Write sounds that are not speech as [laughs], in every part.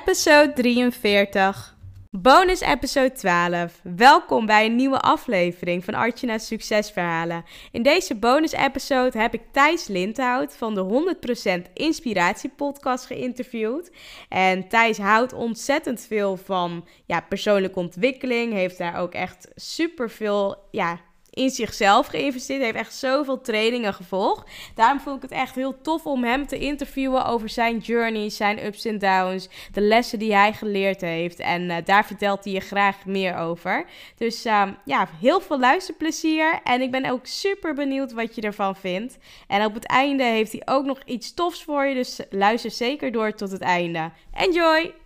episode 43. Bonus episode 12. Welkom bij een nieuwe aflevering van Artjana's Succesverhalen. In deze bonus episode heb ik Thijs Lindhout van de 100% Inspiratie podcast geïnterviewd. En Thijs houdt ontzettend veel van ja, persoonlijke ontwikkeling, heeft daar ook echt super veel ja, in zichzelf geïnvesteerd. Hij heeft echt zoveel trainingen gevolgd. Daarom vond ik het echt heel tof om hem te interviewen over zijn journey, zijn ups en downs, de lessen die hij geleerd heeft. En uh, daar vertelt hij je graag meer over. Dus uh, ja, heel veel luisterplezier. En ik ben ook super benieuwd wat je ervan vindt. En op het einde heeft hij ook nog iets tofs voor je. Dus luister zeker door tot het einde. Enjoy!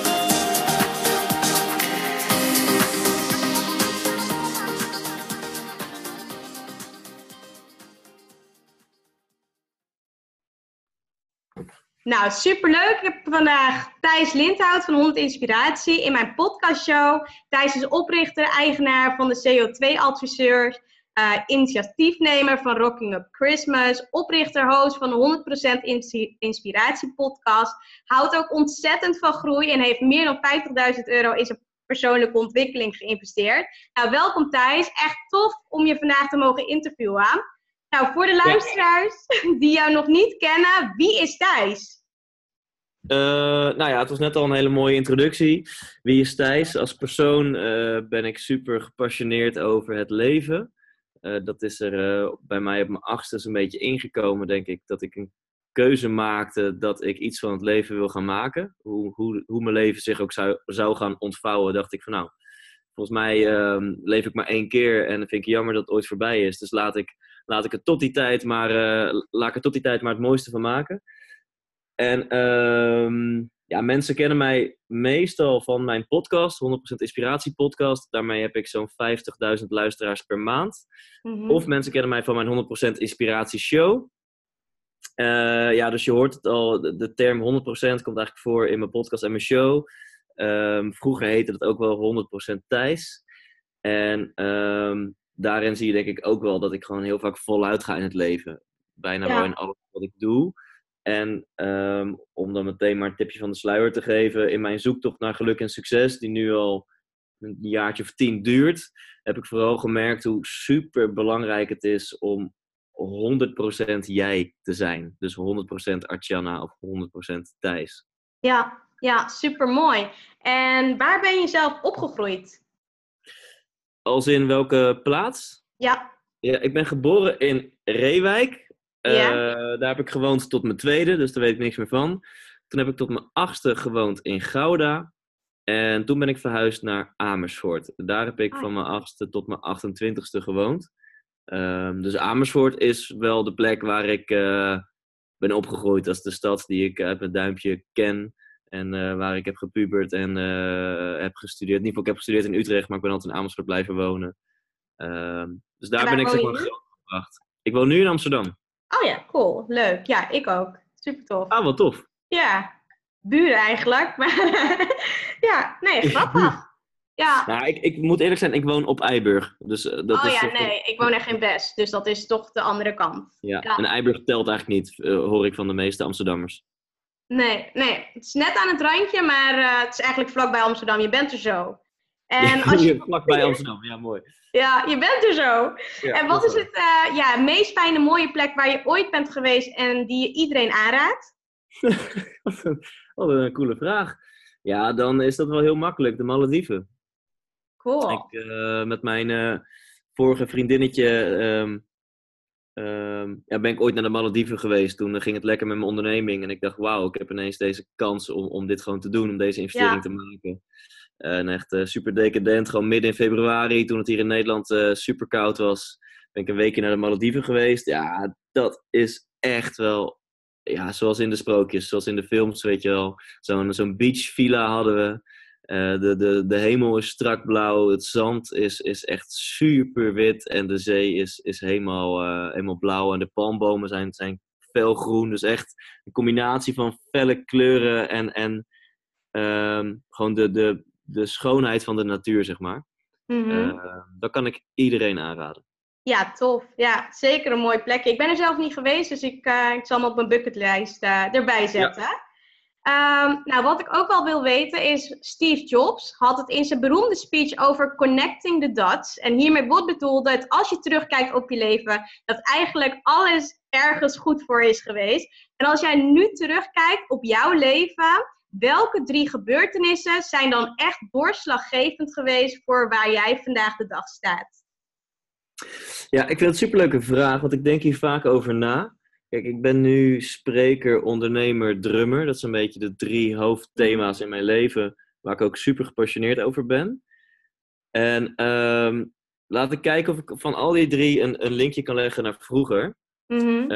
Nou, superleuk. Ik heb vandaag Thijs Lindhout van 100 Inspiratie in mijn podcastshow. Thijs is oprichter, eigenaar van de CO2-adviseur, uh, initiatiefnemer van Rocking Up Christmas, oprichter, host van de 100% Inspiratie podcast. Houdt ook ontzettend van groei en heeft meer dan 50.000 euro in zijn persoonlijke ontwikkeling geïnvesteerd. Nou, welkom Thijs. Echt tof om je vandaag te mogen interviewen. Nou, voor de luisteraars die jou nog niet kennen, wie is Thijs? Uh, nou ja, het was net al een hele mooie introductie. Wie is Thijs? Als persoon uh, ben ik super gepassioneerd over het leven. Uh, dat is er bij mij op mijn achtste een beetje ingekomen, denk ik. Dat ik een keuze maakte dat ik iets van het leven wil gaan maken. Hoe, hoe, hoe mijn leven zich ook zou, zou gaan ontvouwen, dacht ik van nou, volgens mij ehm, leef ik maar één keer en vind ik jammer dat het ooit voorbij is. Dus laat ik laat ik het tot die tijd maar, laat ik er tot die tijd maar het mooiste van maken. En uh, ja, mensen kennen mij meestal van mijn podcast, 100% Inspiratie Podcast. Daarmee heb ik zo'n 50.000 luisteraars per maand. Mm -hmm. Of mensen kennen mij van mijn 100% Inspiratie Show. Uh, ja, dus je hoort het al, de, de term 100% komt eigenlijk voor in mijn podcast en mijn show. Um, vroeger heette het ook wel 100% Thijs. En um, daarin zie je denk ik ook wel dat ik gewoon heel vaak voluit ga in het leven. Bijna ja. wel in alles wat ik doe. En um, om dan meteen maar een tipje van de sluier te geven, in mijn zoektocht naar geluk en succes, die nu al een jaartje of tien duurt, heb ik vooral gemerkt hoe super belangrijk het is om 100% jij te zijn. Dus 100% Artjana of 100% Thijs. Ja, ja, super mooi. En waar ben je zelf opgegroeid? Als in welke plaats? Ja. Ja, ik ben geboren in Reewijk. Ja. Uh, daar heb ik gewoond tot mijn tweede, dus daar weet ik niks meer van. Toen heb ik tot mijn achtste gewoond in Gouda. En toen ben ik verhuisd naar Amersfoort. Daar heb ik oh. van mijn achtste tot mijn 28ste gewoond. Um, dus Amersfoort is wel de plek waar ik uh, ben opgegroeid. Dat is de stad die ik uit mijn duimpje ken. En uh, waar ik heb gepubert en uh, heb gestudeerd. In ieder geval, ik heb gestudeerd in Utrecht, maar ik ben altijd in Amersfoort blijven wonen. Uh, dus daar ben ik zeg maar gebracht. Ik woon nu in Amsterdam. Oh ja, cool. Leuk. Ja, ik ook. Super tof. Ah, wat tof. Ja, buren eigenlijk. Maar [laughs] ja, nee, grappig. Ja. Nou, ik, ik moet eerlijk zijn, ik woon op Eiburg. Dus, dat oh is ja, nee, ik woon echt in Best. Dus dat is toch de andere kant. Ja, ja. en Eiburg telt eigenlijk niet, hoor ik van de meeste Amsterdammers. Nee, nee, het is net aan het randje, maar uh, het is eigenlijk vlakbij Amsterdam. Je bent er zo. En [laughs] als je... vlakbij Amsterdam, ja, mooi. Ja, je bent er zo. Ja, en wat is het uh, ja, meest fijne, mooie plek waar je ooit bent geweest en die je iedereen aanraadt? [laughs] wat, een, wat een coole vraag. Ja, dan is dat wel heel makkelijk. De Malediven. Cool. Ik, uh, met mijn vorige vriendinnetje um, ehm, ja, ben ik ooit naar de Malediven geweest. Toen ging het lekker met mijn onderneming. En ik dacht, wauw, ik heb ineens deze kans om, om dit gewoon te doen, om deze investering te maken. En echt super decadent, gewoon midden in februari, toen het hier in Nederland super koud was, ben ik een weekje naar de Malediven geweest. Ja, dat is echt wel ja, zoals in de sprookjes, zoals in de films, weet je wel. Zo'n zo'n beachvilla hadden we. Uh, de, de, de hemel is strak blauw, het zand is, is echt super wit en de zee is, is helemaal, helemaal blauw en de palmbomen zijn, zijn felgroen. Dus echt een combinatie van felle kleuren en, en uh, gewoon de, de, de schoonheid van de natuur, zeg maar. Mm -hmm. dat kan ik iedereen aanraden. Ja, tof. Ja, zeker een mooi plekje. Ik ben er zelf niet geweest, dus ik, uh, ik zal hem op mijn bucketlijst uh, erbij zetten. Ehm, nou, wat ik ook wel wil weten is, Steve Jobs had het in zijn beroemde speech over connecting the dots. En hiermee wordt bedoeld dat als je terugkijkt op je leven, dat eigenlijk alles ergens goed voor is geweest. En als jij nu terugkijkt op jouw leven, welke drie gebeurtenissen zijn dan echt doorslaggevend geweest voor waar jij vandaag de dag staat? Ja, ik vind het een superleuke vraag, want ik denk hier vaak over na. Kijk, ik ben nu spreker, ondernemer, drummer. Dat zijn een beetje de drie hoofdthema's in mijn leven waar ik ook super gepassioneerd over ben. En um, laat ik kijken of ik van al die drie een, een linkje kan leggen naar vroeger. Mm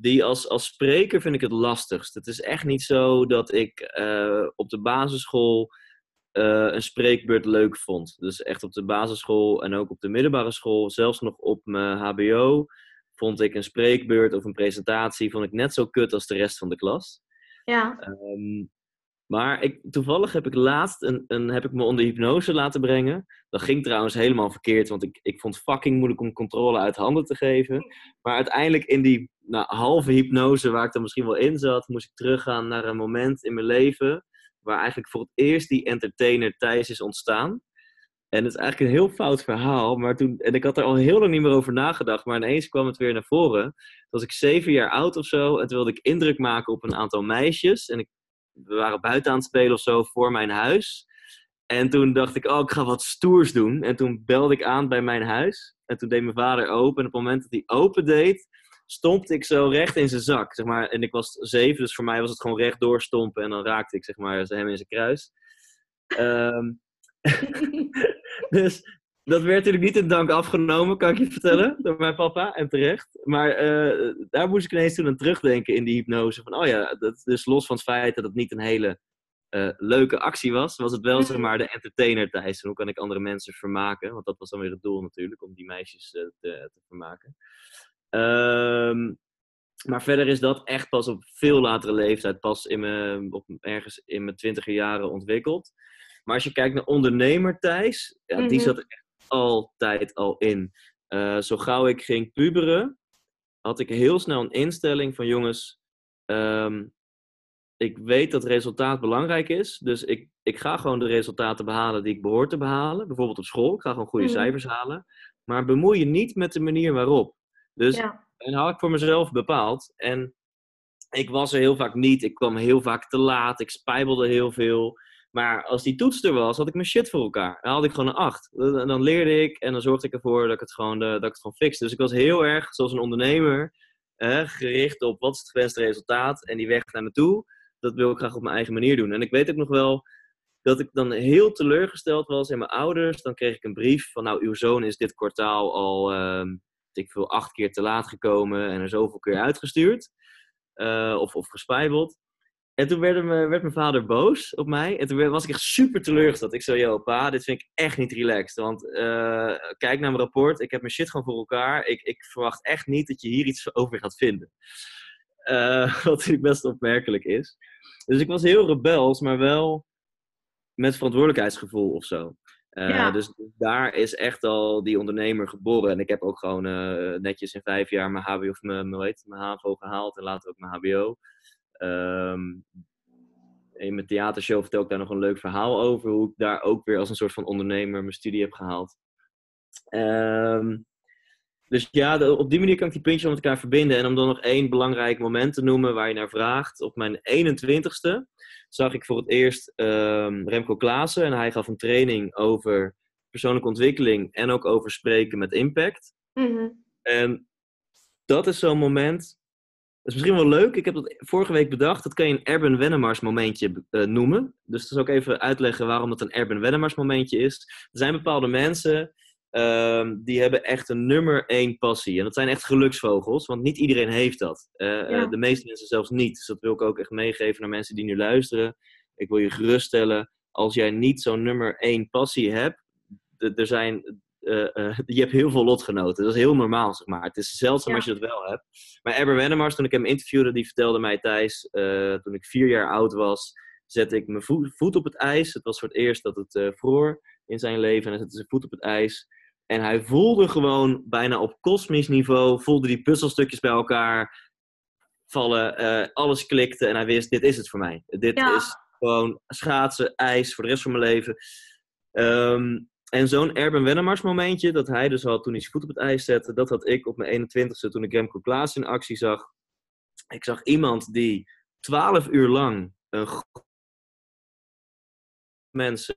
die als, als spreker vind ik het lastigst. Het is echt niet zo dat ik uh, op de basisschool uh, een spreekbeurt leuk vond. Dus echt op de basisschool en ook op de middelbare school, zelfs nog op mijn HBO, vond ik een spreekbeurt of een presentatie vond ik net zo kut als de rest van de klas. Ja. Um, maar ik, toevallig heb ik laatst een, een, heb ik me onder hypnose laten brengen. Dat ging trouwens helemaal verkeerd, want ik, ik vond fucking moeilijk om controle uit handen te geven. Maar uiteindelijk in die nou, halve hypnose waar ik dan misschien wel in zat, moest ik teruggaan naar een moment in mijn leven waar eigenlijk voor het eerst die entertainer Thijs is ontstaan. En het is eigenlijk een heel fout verhaal, maar toen, en ik had er al heel lang niet meer over nagedacht, maar ineens kwam het weer naar voren. Toen was ik zeven jaar oud of zo, en toen wilde ik indruk maken op een aantal meisjes. En ik, we waren buiten aan het spelen of zo voor mijn huis. En toen dacht ik, oh, ik ga wat stoers doen. En toen belde ik aan bij mijn huis. En toen deed mijn vader open. En op het moment dat hij open deed, stompte ik zo recht in zijn zak. Zeg maar. En ik was zeven, dus voor mij was het gewoon recht doorstompen. En dan raakte ik zeg maar, hem in zijn kruis. Um, [laughs] [laughs] dus dat werd natuurlijk niet in dank afgenomen, kan ik je vertellen, door mijn papa. En terecht. Maar uh, daar moest ik ineens toen aan terugdenken in die hypnose. Van, oh ja, dat, dus los van het feit dat het niet een hele uh, leuke actie was, was het wel zeg mhm. maar de entertainer Thijs. hoe kan ik andere mensen vermaken? Want dat was dan weer het doel natuurlijk, om die meisjes uh, te, te, vermaken. Um, maar verder is dat echt pas op veel latere leeftijd, pas in mijn, op, ergens in mijn twintiger jaren ontwikkeld. Maar als je kijkt naar ondernemer Thijs, ja, die mhm. zat er echt altijd al in. Uh, zo gauw ik ging puberen, had ik heel snel een instelling van jongens, um, ik weet dat resultaat belangrijk is. Dus ik, ik ga gewoon de resultaten behalen die ik behoor te behalen. Bijvoorbeeld op school, ik ga gewoon goede mhm. cijfers halen. Maar bemoei je niet met de manier waarop. Dus ja. en had ik voor mezelf bepaald. En ik was er heel vaak niet. Ik kwam heel vaak te laat. Ik spijbelde heel veel. Maar als die toets er was, had ik mijn shit voor elkaar. Dan had ik gewoon een 8. En dan leerde ik en dan zorgde ik ervoor dat ik het gewoon, dat ik het gewoon fixte. Dus ik was heel erg, zoals een ondernemer, gericht op wat is het gewenste resultaat en die weg naar me toe. Dat wil ik graag op mijn eigen manier doen. En ik weet ook nog wel dat ik dan heel teleurgesteld was in mijn ouders. Dan kreeg ik een brief van, nou, uw zoon is dit kwartaal al uh, ik veel, acht keer te laat gekomen en er zoveel keer uitgestuurd. Uh, of, of gespijbeld. En toen werd, me, werd, mijn vader boos op mij. En toen was ik echt super teleurgesteld. Ik zei, yo pa, dit vind ik echt niet relaxed. Want uh, kijk naar mijn rapport. Ik heb mijn shit gewoon voor elkaar. Ik, ik verwacht echt niet dat je hier iets over gaat vinden. Uh, [laughs] wat natuurlijk best opmerkelijk is. Dus ik was heel rebels, maar wel met verantwoordelijkheidsgevoel of zo. Uh, Dus daar is echt al die ondernemer geboren. En ik heb ook gewoon netjes in vijf jaar mijn HBO of mijn, mijn, mijn HAVO gehaald en later ook mijn HBO. Um, in mijn theatershow vertel ik daar nog een leuk verhaal over. Hoe ik daar ook weer als een soort van ondernemer mijn studie heb gehaald. Um, dus ja, op die manier kan ik die puntjes met elkaar verbinden. En om dan nog één belangrijk moment te noemen waar je naar vraagt. Op mijn 21ste zag ik voor het eerst um, Remco Klaassen. En hij gaf een training over persoonlijke ontwikkeling en ook over spreken met impact. Mm -hmm. En dat is zo'n moment. Is misschien wel leuk. Ik heb dat vorige week bedacht. Dat kan je een Erben Wennemars momentje uh, noemen. Dus dat zal ik even uitleggen waarom het een Erben Wennemars momentje is. Er zijn bepaalde mensen uh, die hebben echt een nummer één passie. En dat zijn echt geluksvogels, want niet iedereen heeft dat. Uh, ja. de meeste mensen zelfs niet. Dus dat wil ik ook echt meegeven naar mensen die nu luisteren. Ik wil je geruststellen, als jij niet zo'n nummer één passie hebt, er zijn uh, uh, je hebt heel veel lotgenoten. Dat is heel normaal, zeg maar. Het is zeldzaam als je dat wel hebt. Maar Eber Wennemars, toen ik hem interviewde, die vertelde mij Thijs, uh, toen ik vier jaar oud was, zette ik mijn voet, voet op het ijs. Het was voor het eerst dat het vroor in zijn leven. En hij zette zijn voet op het ijs. En hij voelde gewoon bijna op kosmisch niveau, voelde die puzzelstukjes bij elkaar vallen. alles klikte en hij wist, dit is het voor mij. Dit ja. is gewoon schaatsen, ijs voor de rest van mijn leven. Um, en zo'n Erben Wennemars momentje, dat hij dus had toen hij zijn voet op het ijs zette, dat had ik op mijn 21ste toen ik Remco Klaas in actie zag. Ik zag iemand die 12 uur lang een mensen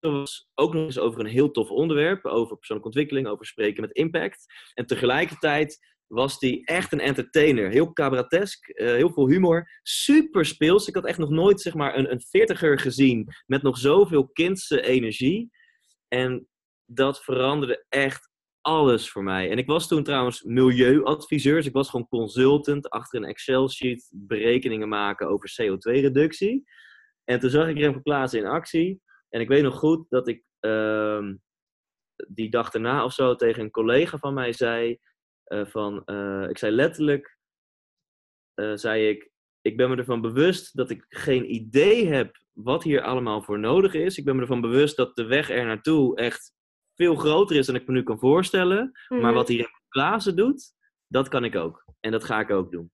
was ook nog eens over een heel tof onderwerp, over persoonlijke ontwikkeling, over spreken met impact. En tegelijkertijd was hij echt een entertainer. Heel cabaretesk, uh, heel veel humor. Super speels. Ik had echt nog nooit zeg maar, een, veertiger gezien met nog zoveel kindse energie. En dat veranderde echt alles voor mij. En ik was toen trouwens milieuadviseur. Dus ik was gewoon consultant achter een Excel-sheet berekeningen maken over CO2-reductie. En toen zag ik Remco Klaassen in actie. En ik weet nog goed dat ik uh, die dag daarna of zo tegen een collega van mij zei uh, van, uh, ik zei letterlijk, uh, zei ik, ik ben me ervan bewust dat ik geen idee heb wat hier allemaal voor nodig is. Ik ben me ervan bewust dat de weg er naartoe echt veel groter is dan ik me nu kan voorstellen. Mm -hmm. Maar wat hier in Klaassen doet, dat kan ik ook. En dat ga ik ook doen.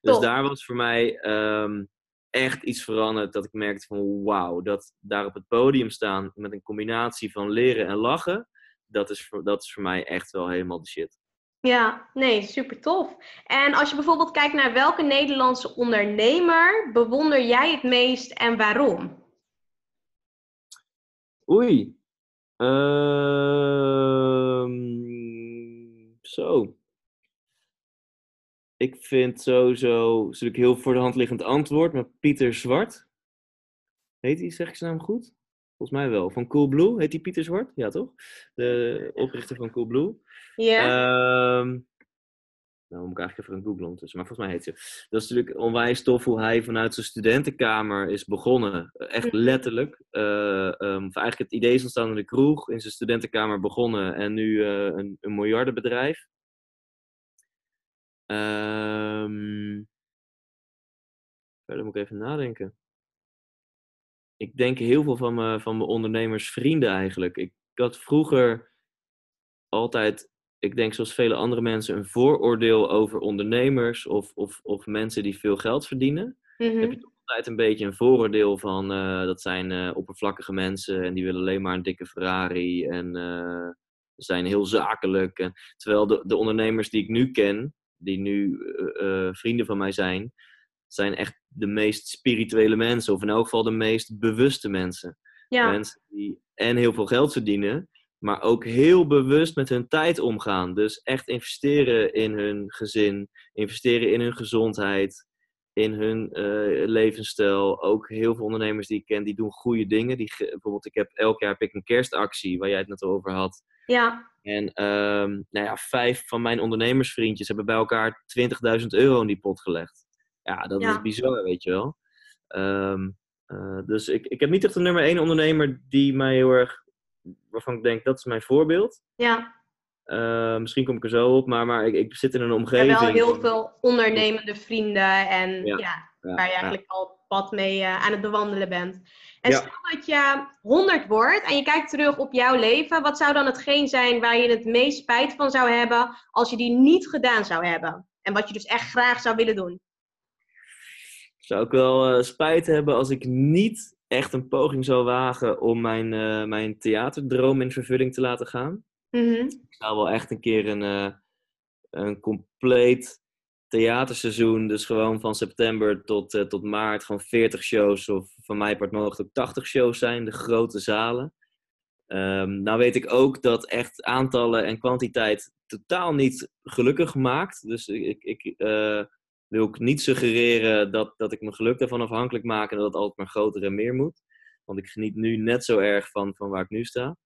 Dus Top. daar was voor mij um, echt iets veranderd. Dat ik merkte van wauw, dat daar op het podium staan met een combinatie van leren en lachen. Dat is, voor, dat is voor mij echt wel helemaal de shit. Ja, nee, super tof. En als je bijvoorbeeld kijkt naar welke Nederlandse ondernemer bewonder jij het meest en waarom? Oei. Uh, zo. Ik vind sowieso, natuurlijk heel voor de hand liggend antwoord, maar Pieter Zwart. Heet hij, zeg ik zijn naam goed? Volgens mij wel. Van Coolblue. Heet die Pieter Zwart? Ja, toch? De oprichter van Coolblue. Ja. Um, nou, moet ik eigenlijk even gaan googlen ondertussen. Maar volgens mij heet ze. Dat is natuurlijk onwijs tof hoe hij vanuit zijn studentenkamer is begonnen. Echt letterlijk. Uh, um, eigenlijk het idee is ontstaan in de kroeg. In zijn studentenkamer begonnen. En nu uh, een, een miljardenbedrijf. Um, verder moet ik even nadenken. Ik denk heel veel van mijn, van mijn ondernemersvrienden eigenlijk. Ik had vroeger altijd ik denk zoals vele andere mensen, een vooroordeel over ondernemers of, of, of mensen die veel geld verdienen. Mhm. Heb je toch altijd een beetje een vooroordeel van uh, dat zijn uh, oppervlakkige mensen en die willen alleen maar een dikke Ferrari en uh, zijn heel zakelijk. En, terwijl de, de ondernemers die ik nu ken, die nu vrienden van mij zijn, zijn echt de meest spirituele mensen, of in elk geval de meest bewuste mensen. Ja. Mensen die en heel veel geld verdienen, maar ook heel bewust met hun tijd omgaan. Dus echt investeren in hun gezin, investeren in hun gezondheid, in hun uh, levensstijl. Ook heel veel ondernemers die ik ken, die doen goede dingen. Die, bijvoorbeeld, ik heb elk jaar heb ik een kerstactie, waar jij het net over had. Ja. En um, nou ja, vijf van mijn ondernemersvriendjes hebben bij elkaar 20.000 euro in die pot gelegd. Ja, dat Ja. is bizar, weet je wel. Um, uh, dus ik, ik heb niet echt een nummer één ondernemer die mij heel erg waarvan ik denk dat is mijn voorbeeld. Ja. Uh, misschien kom ik er zo op, maar, maar ik, ik zit in een omgeving. hebt wel heel veel ondernemende vrienden en ja, waar je ja. eigenlijk al pad mee uh, aan het bewandelen bent. En Ja. stel dat je 100 wordt en je kijkt terug op jouw leven, wat zou dan hetgeen zijn waar je het meest spijt van zou hebben als je die niet gedaan zou hebben? En wat je dus echt graag zou willen doen? Zou ik wel uh, spijt hebben als ik niet echt een poging zou wagen om mijn, uh, mijn theaterdroom in vervulling te laten gaan. Mhm. Ik zou wel echt een keer een, uh, een compleet theaterseizoen, dus gewoon van september tot, uh, tot maart, gewoon 40 shows of van mij part mogen het ook 80 shows zijn, de grote zalen. Ehm, nou weet ik ook dat echt aantallen en kwantiteit totaal niet gelukkig maakt. Dus ik, ik wil ook niet suggereren dat, dat ik mijn geluk daarvan afhankelijk maak en dat het altijd maar groter en meer moet. Want ik geniet nu net zo erg van, van waar ik nu sta.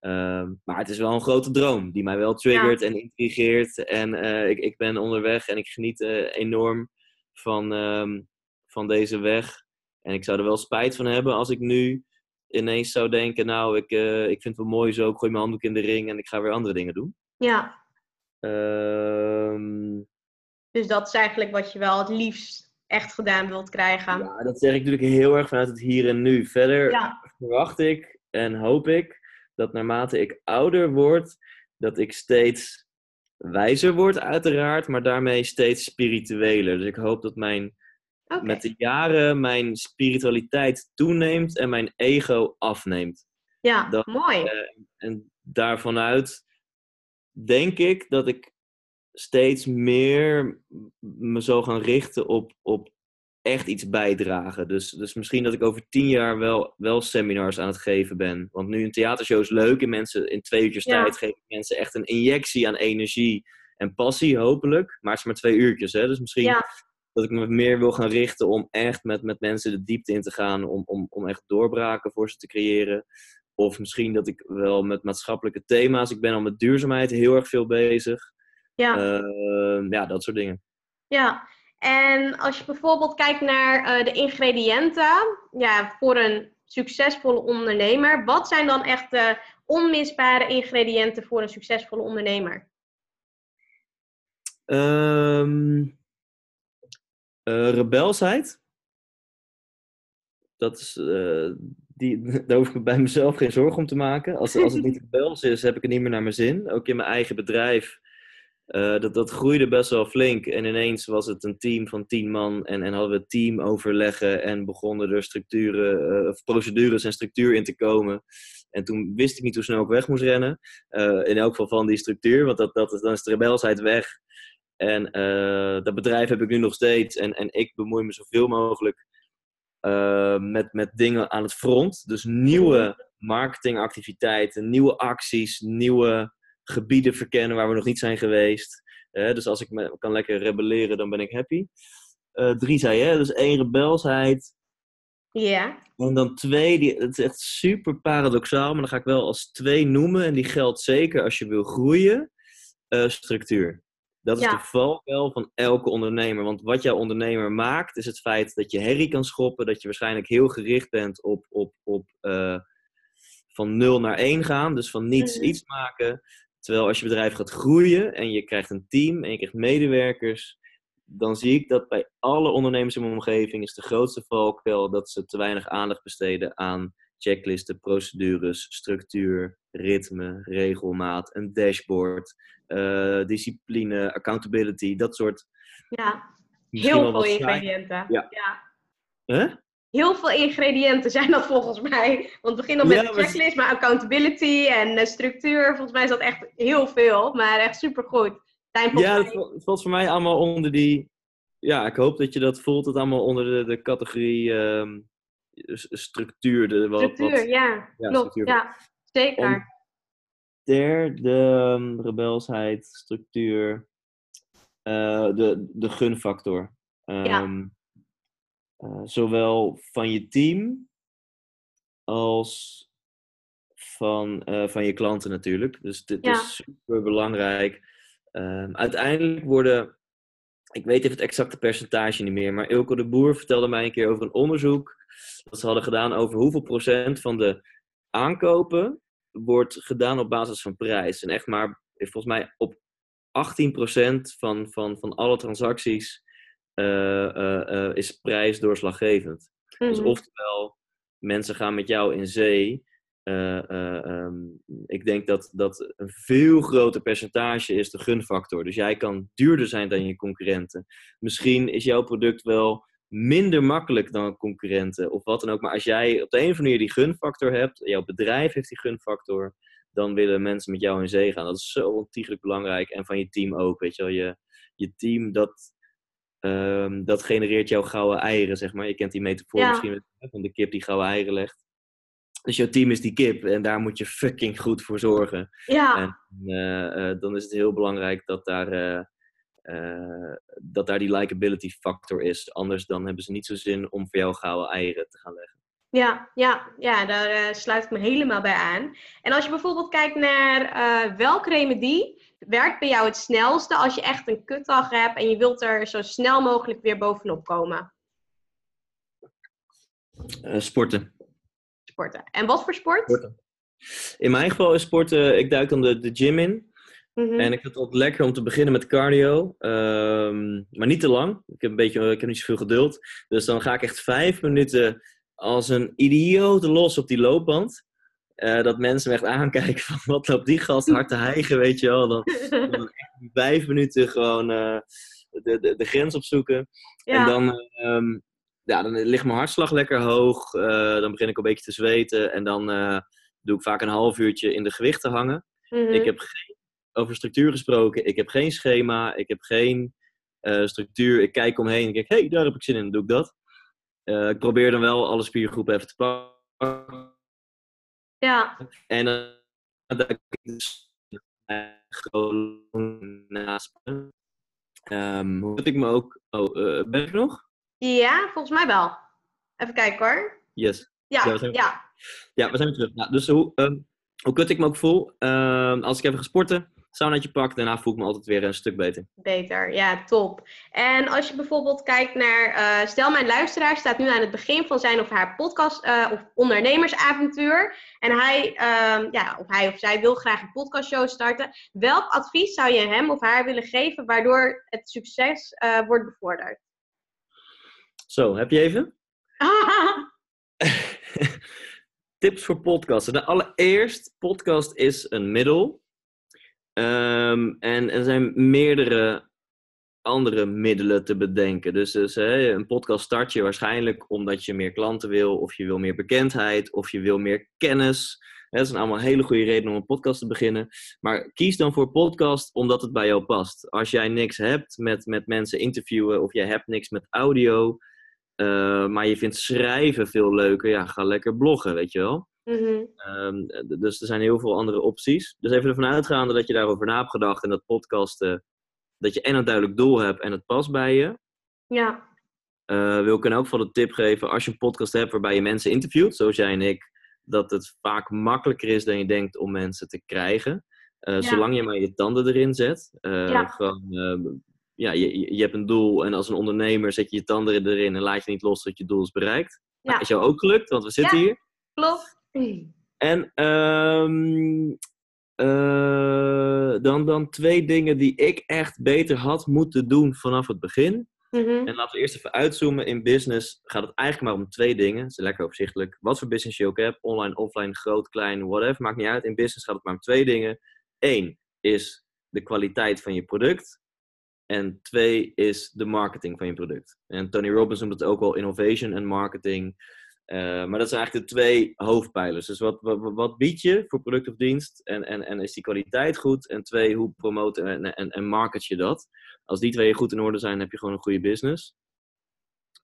Ehm, maar het is wel een grote droom die mij wel triggert en intrigeert. En uh, ik, ik ben onderweg en ik geniet uh, enorm van, um, van deze weg. En ik zou er wel spijt van hebben als ik nu ineens zou denken: Nou, ik, uh, ik vind het wel mooi zo, ik gooi mijn handdoek in de ring en ik ga weer andere dingen doen. Ja. Um, dus dat is eigenlijk wat je wel het liefst echt gedaan wilt krijgen. Ja, dat zeg ik natuurlijk heel erg vanuit het hier en nu. Verder ja. verwacht ik en hoop ik dat naarmate ik ouder word, dat ik steeds wijzer word, uiteraard, maar daarmee steeds spiritueler. Dus ik hoop dat mijn, okay. met de jaren mijn spiritualiteit toeneemt en mijn ego afneemt. Ja, dat, mooi. Uh, en daarvanuit denk ik dat ik steeds meer me zou gaan richten op, op echt iets bijdragen. Dus, dus misschien dat ik over tien jaar wel, wel seminars aan het geven ben. Want nu een theatershow is leuk en mensen in twee uurtjes tijd geven mensen echt een injectie aan energie en passie, hopelijk. Maar het is maar twee uurtjes, hè. Dus misschien dat ik me meer wil gaan richten om echt met, met mensen de diepte in te gaan. Om, om, om echt doorbraken voor ze te creëren. Of misschien dat ik wel met maatschappelijke thema's. Ik ben al met duurzaamheid heel erg veel bezig. Ja. Uh, ja, dat soort dingen. Ja, en als je bijvoorbeeld kijkt naar uh, de ingrediënten ja, voor een succesvolle ondernemer, wat zijn dan echt de onmisbare ingrediënten voor een succesvolle ondernemer? Um, uh, rebelsheid. Dat is, uh, die, [laughs] daar hoef ik bij mezelf geen zorgen om te maken. Als, als het niet rebels is, heb ik het niet meer naar mijn zin. Ook in mijn eigen bedrijf uh, dat, dat groeide best wel flink. En ineens was het een team van tien man. En, en hadden we teamoverleggen. En begonnen er structuren, uh, procedures en structuur in te komen. En toen wist ik niet hoe snel ik weg moest rennen. Uh, in elk geval van die structuur. Want dat, dat, dan is de rebelsheid weg. En dat bedrijf heb ik nu nog steeds. En, en ik bemoei me zoveel mogelijk met, met dingen aan het front. Dus nieuwe marketingactiviteiten, nieuwe acties, nieuwe gebieden verkennen waar we nog niet zijn geweest. dus als ik me, kan lekker rebelleren, dan ben ik happy. Uh, drie zei je, dus één rebelsheid. Ja. En dan twee, die, het is echt super paradoxaal, maar dan ga ik wel als twee noemen. En die geldt zeker als je wil groeien. Uh, structuur. Dat is ja. de valkuil van elke ondernemer. Want wat jouw ondernemer maakt, is het feit dat je herrie kan schoppen. Dat je waarschijnlijk heel gericht bent op, op, op uh, van 0 naar 1 gaan. Dus van niets mm -hmm. iets maken. Terwijl als je bedrijf gaat groeien en je krijgt een team en je krijgt medewerkers, dan zie ik dat bij alle ondernemers in mijn omgeving is de grootste valkuil dat ze te weinig aandacht besteden aan checklisten, procedures, structuur, ritme, regelmaat, een dashboard, uh, discipline, accountability, dat soort. Ja, heel veel ingrediënten. Ja. ja. Huh? Heel veel ingrediënten zijn dat volgens mij. Want we beginnen met ja, de checklist, maar accountability en structuur. Volgens mij is dat echt heel veel, maar echt supergoed. Ja, het valt voor mij allemaal onder die... Ja, ik hoop dat je dat voelt. Het allemaal onder de, de categorie um, structuur. De, wat, structuur, wat, ja. ja. Klopt, structuur. ja. Zeker. Om derde, um, rebelsheid, structuur. Uh, de, de gunfactor. Um, ja ehm, uh, zowel van je team als van, uh, van je klanten natuurlijk. Dus dit ja. is super belangrijk. Uh, uiteindelijk worden, ik weet even het exacte percentage niet meer, maar Ilko de Boer vertelde mij een keer over een onderzoek dat ze hadden gedaan over hoeveel procent van de aankopen wordt gedaan op basis van prijs. En echt maar, volgens mij op 18% van, van, van alle transacties is prijs doorslaggevend. Mm Dus mhm. oftewel, mensen gaan met jou in zee. Um, ik denk dat dat een veel groter percentage is de gunfactor. Dus jij kan duurder zijn dan je concurrenten. Misschien is jouw product wel minder makkelijk dan concurrenten of wat dan ook. Maar als jij op de een of andere manier die gunfactor hebt, jouw bedrijf heeft die gunfactor, dan willen mensen met jou in zee gaan. Dat is zo ontiegelijk belangrijk. En van je team ook, weet je wel. Je, je team, dat, Um, dat genereert jouw gouden eieren, zeg maar. Je kent die metafoor ja. misschien van de kip die gouden eieren legt. Dus jouw team is die kip en daar moet je fucking goed voor zorgen. Ja. En uh, uh, dan is het heel belangrijk dat daar, uh, dat daar die likability factor is. Anders dan hebben ze niet zo zin om voor jou gouden eieren te gaan leggen. Ja, ja, ja daar sluit ik me helemaal bij aan. En als je bijvoorbeeld kijkt naar welke remedie werkt bij jou het snelste als je echt een kutdag hebt en je wilt er zo snel mogelijk weer bovenop komen? sporten. Sporten. En wat voor sport? Sporten. In mijn geval is sporten, ik duik dan de, de gym in. Mhm. En ik vind het altijd lekker om te beginnen met cardio. ehm, maar niet te lang. Ik heb, een beetje, ik heb niet zoveel geduld. Dus dan ga ik echt vijf minuten als een idioot los op die loopband. Eh, dat mensen me echt aankijken van wat loopt die gast hard te hijgen, weet je wel. Dan, dan [laughs] vijf minuten gewoon eh, de, de, de grens opzoeken. ja. En dan, ehm, ja, dan ligt mijn hartslag lekker hoog. eh, dan begin ik een beetje te zweten. En dan doe ik vaak een half uurtje in de gewichten hangen. Mhm. Ik heb geen, over structuur gesproken. Ik heb geen schema. Ik heb geen structuur. Ik kijk omheen en denk, hé, hey, daar heb ik zin in. Dan doe ik dat. Eh, ik probeer dan wel alle spiergroepen even te pakken. ja. En dan duik ik dus eh, gewoon naast. Ehm, hoe ik me ook... Oh, eh, ben ik nog? ja, volgens mij wel. Even kijken hoor. Yes. Ja, Ja, we zijn- ja. Ja, we zijn weer terug. Nou, dus hoe, ehm, hoe kut ik me ook voel. ehm, als ik even ga sporten, saunaatje pak, daarna voel ik me altijd weer een stuk beter. Beter, ja, top. En als je bijvoorbeeld kijkt naar, eh, stel mijn luisteraar staat nu aan het begin van zijn of haar podcast eh, of ondernemersavontuur. En hij, ehm, ja, of hij of zij wil graag een podcastshow starten. Welk advies zou je hem of haar willen geven waardoor het succes eh, wordt bevorderd? Zo, heb je even? [laughs] [laughs] Tips voor podcasten. De allereerst, podcast is een middel. Ehm, en er zijn meerdere andere middelen te bedenken. Dus, dus een podcast start je waarschijnlijk omdat je meer klanten wil, of je wil meer bekendheid, of je wil meer kennis. Dat zijn allemaal hele goede redenen om een podcast te beginnen. Maar kies dan voor podcast omdat het bij jou past. Als jij niks hebt met, met mensen interviewen, of jij hebt niks met audio, eh, maar je vindt schrijven veel leuker, ja, ga lekker bloggen, weet je wel. Mhm. Ehm, dus er zijn heel veel andere opties. Dus even ervan uitgaande dat je daarover na hebt gedacht en dat podcasten, dat je en een duidelijk doel hebt en het past bij je. Ja, Eh, wil ik in elk geval de tip geven, als je een podcast hebt waarbij je mensen interviewt, zoals jij en ik, dat het vaak makkelijker is dan je denkt om mensen te krijgen. Eh, Ja. Zolang je maar je tanden erin zet. Eh, Ja. Gewoon, eh, ja, je, je hebt een doel en als een ondernemer zet je je tanden erin en laat je niet los tot je doel is bereikt. Nou, Ja. is jou ook gelukt, want we zitten Ja. hier. klopt. En ehm, eh, dan, dan twee dingen die ik echt beter had moeten doen vanaf het begin. Mhm. En laten we eerst even uitzoomen. In business gaat het eigenlijk maar om twee dingen. Het is lekker overzichtelijk. Wat voor business je ook hebt. Online, offline, groot, klein, whatever. Maakt niet uit. In business gaat het maar om twee dingen. Eén is de kwaliteit van je product. En twee is de marketing van je product. En Tony Robbins noemt het ook wel innovation en marketing. Eh, maar dat zijn eigenlijk de twee hoofdpijlers. Dus wat, wat, wat bied je voor product of dienst? En, en, en is die kwaliteit goed? En twee, hoe promote en, en, en market je dat? Als die twee goed in orde zijn, heb je gewoon een goede business.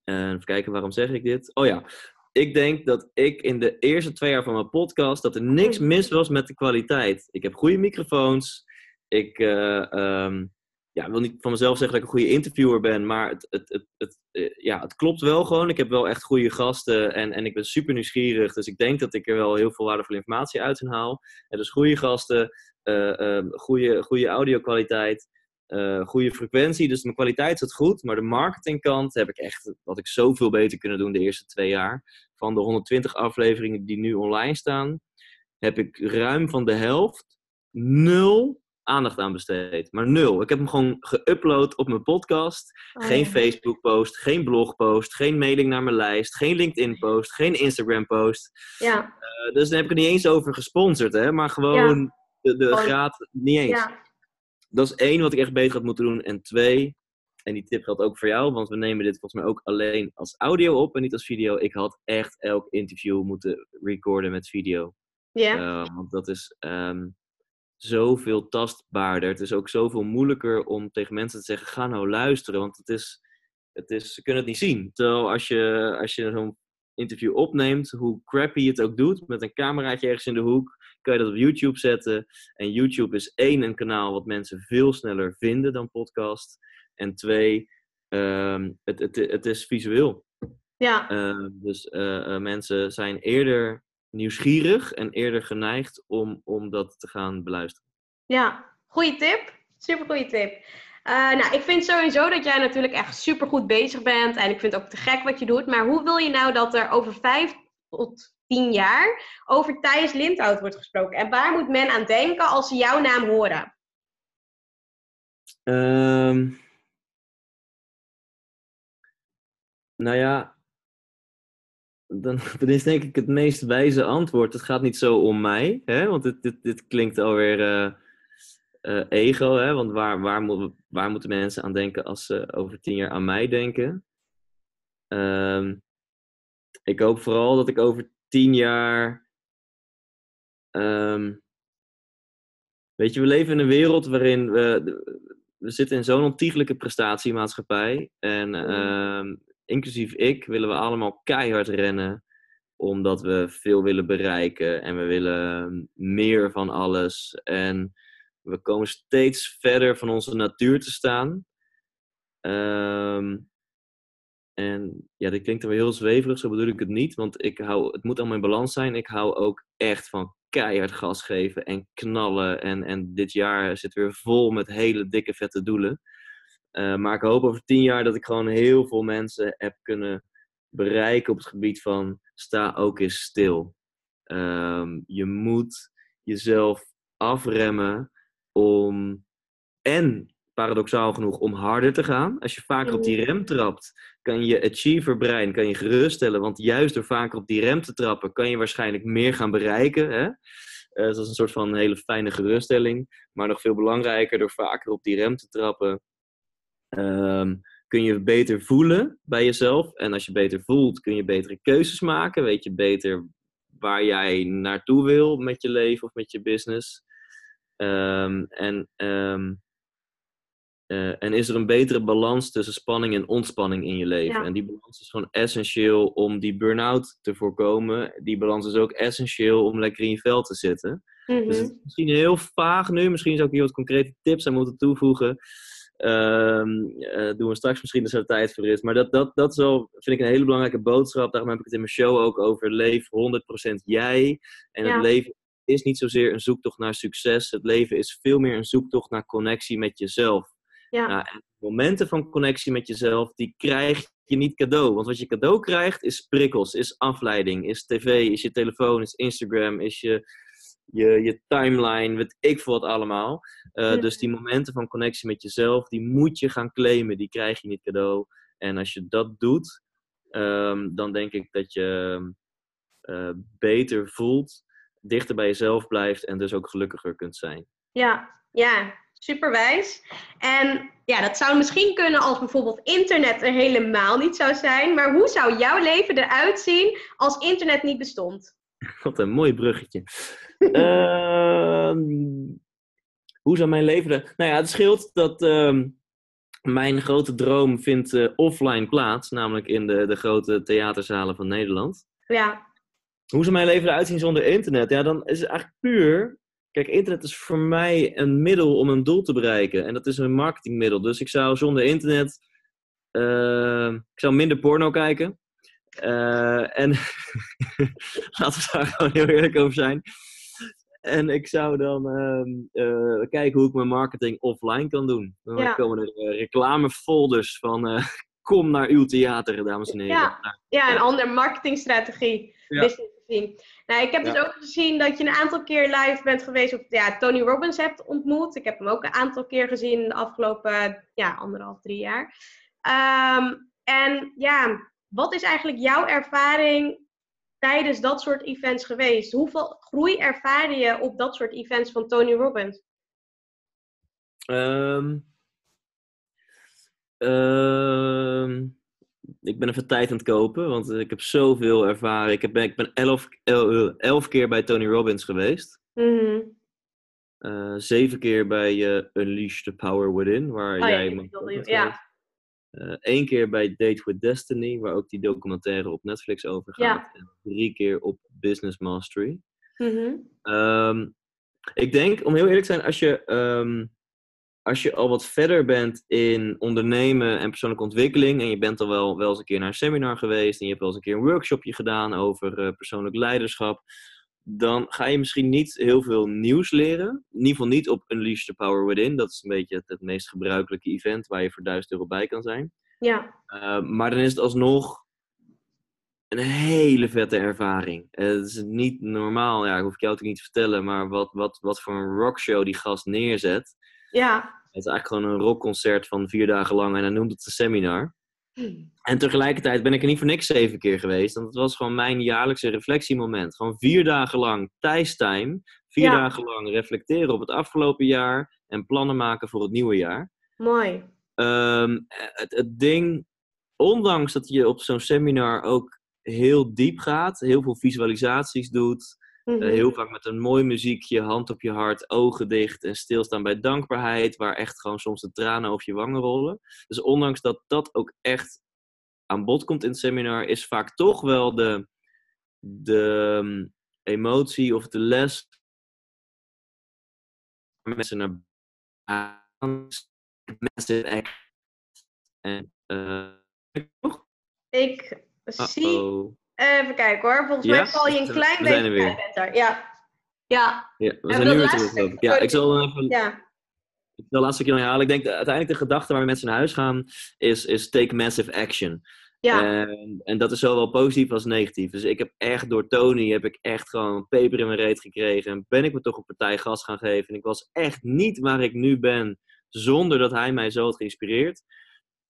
En even kijken, waarom zeg ik dit? Oh ja, ik denk dat ik in de eerste twee jaar van mijn podcast... dat er niks mis was met de kwaliteit. Ik heb goede microfoons. Ik eh, ehm, ja, wil niet van mezelf zeggen dat ik een goede interviewer ben... maar het, het, het, eh, ja, het klopt wel gewoon. Ik heb wel echt goede gasten en, en ik ben super nieuwsgierig. Dus ik denk dat ik er wel heel veel waardevolle informatie uit haal. En dus goede gasten, ehm, goede, goede audio-kwaliteit... eh, goede frequentie, dus mijn kwaliteit zit goed. Maar de marketingkant heb ik echt, wat ik zoveel beter kunnen doen de eerste twee jaar. Van de 120 afleveringen die nu online staan, heb ik ruim van de helft nul aandacht aan besteed. Maar nul. Ik heb hem gewoon geüpload op mijn podcast. Oh, Geen. Facebook-post, geen blogpost, geen mailing naar mijn lijst, geen LinkedIn-post, geen Instagram-post. Ja, Eh, dus daar heb ik er niet eens over gesponsord, hè? maar gewoon de, de graad niet eens ja. dat is één wat ik echt beter had moeten doen. En twee, en die tip geldt ook voor jou, want we nemen dit volgens mij ook alleen als audio op en niet als video. Ik had echt elk interview moeten recorden met video. Ja, Eh, want dat is ehm, zoveel tastbaarder. Het is ook zoveel moeilijker om tegen mensen te zeggen: ga nou luisteren, want het is, het is, ze kunnen het niet zien. Terwijl als je, als je zo'n interview opneemt, hoe crappy het ook doet, met een cameraatje ergens in de hoek, kan je dat op YouTube zetten. En YouTube is één, een kanaal wat mensen veel sneller vinden dan podcast. En twee, ehm, het, het, het is visueel. Ja. Uh, dus uh, mensen zijn eerder nieuwsgierig en eerder geneigd om, om dat te gaan beluisteren. Ja, goede tip. Super goede tip. Uh, nou, ik vind sowieso dat jij natuurlijk echt super goed bezig bent. En ik vind het ook te gek wat je doet. Maar hoe wil je nou dat er over vijf tot tien jaar over Thijs Lindhout wordt gesproken? En waar moet men aan denken als ze jouw naam horen? Um, nou ja, dan, [laughs] dan, is denk ik het meest wijze antwoord. Het gaat niet zo om mij, hè? want dit, dit, dit klinkt alweer uh, uh, ego. Hè? Want waar, waar, moet, waar moeten mensen aan denken als ze over tien jaar aan mij denken? Um, ik hoop vooral dat ik over tien jaar. Um, weet je, we leven in een wereld waarin we. We zitten in zo'n ontiegelijke prestatiemaatschappij. En uh, inclusief ik willen we allemaal keihard rennen. Omdat we veel willen bereiken. En we willen meer van alles. En we komen steeds verder van onze natuur te staan. Um, en ja, dit klinkt weer heel zweverig, zo bedoel ik het niet. Want ik hou, het moet allemaal in balans zijn. Ik hou ook echt van keihard gas geven en knallen. En, en dit jaar zit weer vol met hele dikke vette doelen. Uh, maar ik hoop over tien jaar dat ik gewoon heel veel mensen heb kunnen bereiken op het gebied van sta ook eens stil. Um, je moet jezelf afremmen om en paradoxaal genoeg om harder te gaan. Als je vaker op die rem trapt, kan je achiever brein kan je geruststellen. Want juist door vaker op die rem te trappen, kan je waarschijnlijk meer gaan bereiken. Hè? Uh, dat is een soort van hele fijne geruststelling. Maar nog veel belangrijker, door vaker op die rem te trappen, um, kun je beter voelen bij jezelf. En als je beter voelt, kun je betere keuzes maken. Weet je beter waar jij naartoe wil met je leven of met je business. Um, en um, uh, en is er een betere balans tussen spanning en ontspanning in je leven? Ja. En die balans is gewoon essentieel om die burn-out te voorkomen. Die balans is ook essentieel om lekker in je vel te zitten. Mm -hmm. Dus het is misschien heel vaag nu. Misschien zou ik hier wat concrete tips aan moeten toevoegen. Um, uh, doen we straks misschien als er tijd voor is. Maar dat, dat, dat is wel, vind ik een hele belangrijke boodschap. Daarom heb ik het in mijn show ook over leef 100% jij. En Ja. het leven is niet zozeer een zoektocht naar succes. Het leven is veel meer een zoektocht naar connectie met jezelf. Ja. Nou, en momenten van connectie met jezelf, die krijg je niet cadeau. Want wat je cadeau krijgt, is prikkels, is afleiding, is tv, is je telefoon, is Instagram, is je, je, je timeline, weet ik veel wat allemaal. Uh, Ja. Dus die momenten van connectie met jezelf, die moet je gaan claimen, die krijg je niet cadeau. En als je dat doet, um, dan denk ik dat je uh, beter voelt, dichter bij jezelf blijft en dus ook gelukkiger kunt zijn. Ja, ja, superwijs. En ja, dat zou misschien kunnen als bijvoorbeeld internet er helemaal niet zou zijn. Maar hoe zou jouw leven eruit zien als internet niet bestond? Wat een mooi bruggetje. uh, [laughs] hoe zou mijn leven er... Nou ja, het scheelt dat uh, mijn grote droom vindt uh, offline plaats. Namelijk in de, de grote theaterzalen van Nederland. Ja. Hoe zou mijn leven eruit zien zonder internet? Ja, dan is het eigenlijk puur Kijk, internet is voor mij een middel om een doel te bereiken. En dat is een marketingmiddel. Dus ik zou zonder internet... Uh, ik zou minder porno kijken. Uh, en [laughs] laten we daar gewoon heel eerlijk over zijn. En ik zou dan uh, kijken hoe ik mijn marketing offline kan doen. Dan Ja. komen er uh, reclamefolders van... [laughs] kom naar uw theater, dames en heren. Ja. Ja, een andere marketingstrategie. Ja. Nou, ik heb dus ook gezien dat je een aantal keer live bent geweest. Of ja, Tony Robbins hebt ontmoet. Ik heb hem ook een aantal keer gezien de afgelopen ja, anderhalf, drie jaar. Ehm, en ja, wat is eigenlijk jouw ervaring tijdens dat soort events geweest? Hoeveel groei ervaarde je op dat soort events van Tony Robbins? Um, um, ik ben even tijd aan het kopen, want ik heb zoveel ervaren. Ik, heb, ik ben elf, el, elf keer bij Tony Robbins geweest. Mm Uh, zeven keer bij uh, Unleash the Power Within, waar oh, jij... me ja. Geweest. één keer bij Date with Destiny, waar ook die documentaire op Netflix over gaat. Ja. En drie keer op Business Mastery. Mhm. Ehm, ik denk, om heel eerlijk te zijn, als je, ehm, als je al wat verder bent in ondernemen en persoonlijke ontwikkeling, en je bent al wel, wel eens een keer naar een seminar geweest, en je hebt wel eens een keer een workshopje gedaan over eh, persoonlijk leiderschap, dan ga je misschien niet heel veel nieuws leren. In ieder geval niet op Unleash the Power Within. Dat is een beetje het, het meest gebruikelijke event waar je voor 1000 euro bij kan zijn. Ja, Uh, maar dan is het alsnog een hele vette ervaring. Uh, het is niet normaal, ja, hoef ik jou ook niet te vertellen, maar wat, wat, wat voor een rockshow die gast neerzet. ja. Het is eigenlijk gewoon een rockconcert van vier dagen lang en hij noemt het een seminar. En tegelijkertijd ben ik er niet voor niks zeven keer geweest, want het was gewoon mijn jaarlijkse reflectiemoment. Gewoon vier dagen lang Thijs-time, vier Ja. dagen lang reflecteren op het afgelopen jaar en plannen maken voor het nieuwe jaar. Mooi. Ehm, het, het ding, ondanks dat je op zo'n seminar ook heel diep gaat, heel veel visualisaties doet, Mhm. eh, heel vaak met een mooi muziekje, hand op je hart, ogen dicht en stilstaan bij dankbaarheid, waar echt gewoon soms de tranen over je wangen rollen. Dus ondanks dat dat ook echt aan bod komt in het seminar, is vaak toch wel de, de ehm, emotie of de les mensen naar act. En eh, nog? Ik zie... Even kijken hoor. Volgens Ja? mij val je een We klein zijn beetje er Enter. Ja. Ja. Ja, we zijn nu weer terug. ik. Ja, ik zal even Ja. de laatste keer nog herhalen. Ik denk dat uiteindelijk de gedachte waar mensen naar huis gaan is, is take massive action. Ja. En, en dat is zowel positief als negatief. Dus ik heb echt door Tony heb ik echt gewoon peper in mijn reet gekregen. En ben ik me toch een partij gas gaan geven. En ik was echt niet waar ik nu ben zonder dat hij mij zo had geïnspireerd.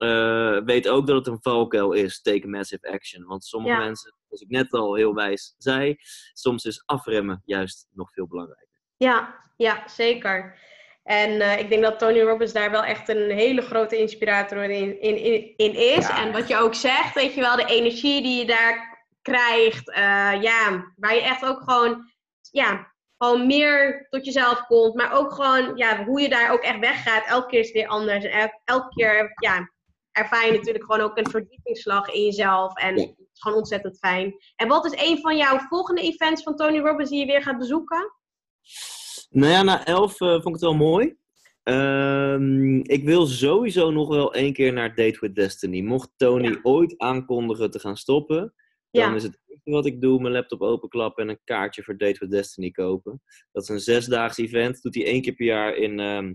Eh, weet ook dat het een valkuil is, take massive action. Want sommige Ja. mensen, zoals ik net al heel wijs zei, soms is afremmen juist nog veel belangrijker. Ja, ja, zeker. En eh, ik denk dat Tony Robbins daar wel echt een hele grote inspirator in, in, in, in is. Ja. En wat je ook zegt, weet je wel, de energie die je daar krijgt. eh, ja, waar je echt ook gewoon, ja, gewoon meer tot jezelf komt. Maar ook gewoon, ja, hoe je daar ook echt weggaat. Elke keer is het weer anders. En elke keer, ja, ervaar je natuurlijk gewoon ook een verdiepingsslag in jezelf. En Ja. het is gewoon ontzettend fijn. En wat is een van jouw volgende events van Tony Robbins die je weer gaat bezoeken? Nou ja, na elf eh, vond ik het wel mooi. Ehm, ik wil sowieso nog wel één keer naar Date with Destiny. Mocht Tony Ja. ooit aankondigen te gaan stoppen, dan is het wat ik doe, mijn laptop openklappen en een kaartje voor Date with Destiny kopen. Dat is een zesdaags event. Doet hij één keer per jaar in, ehm, eh,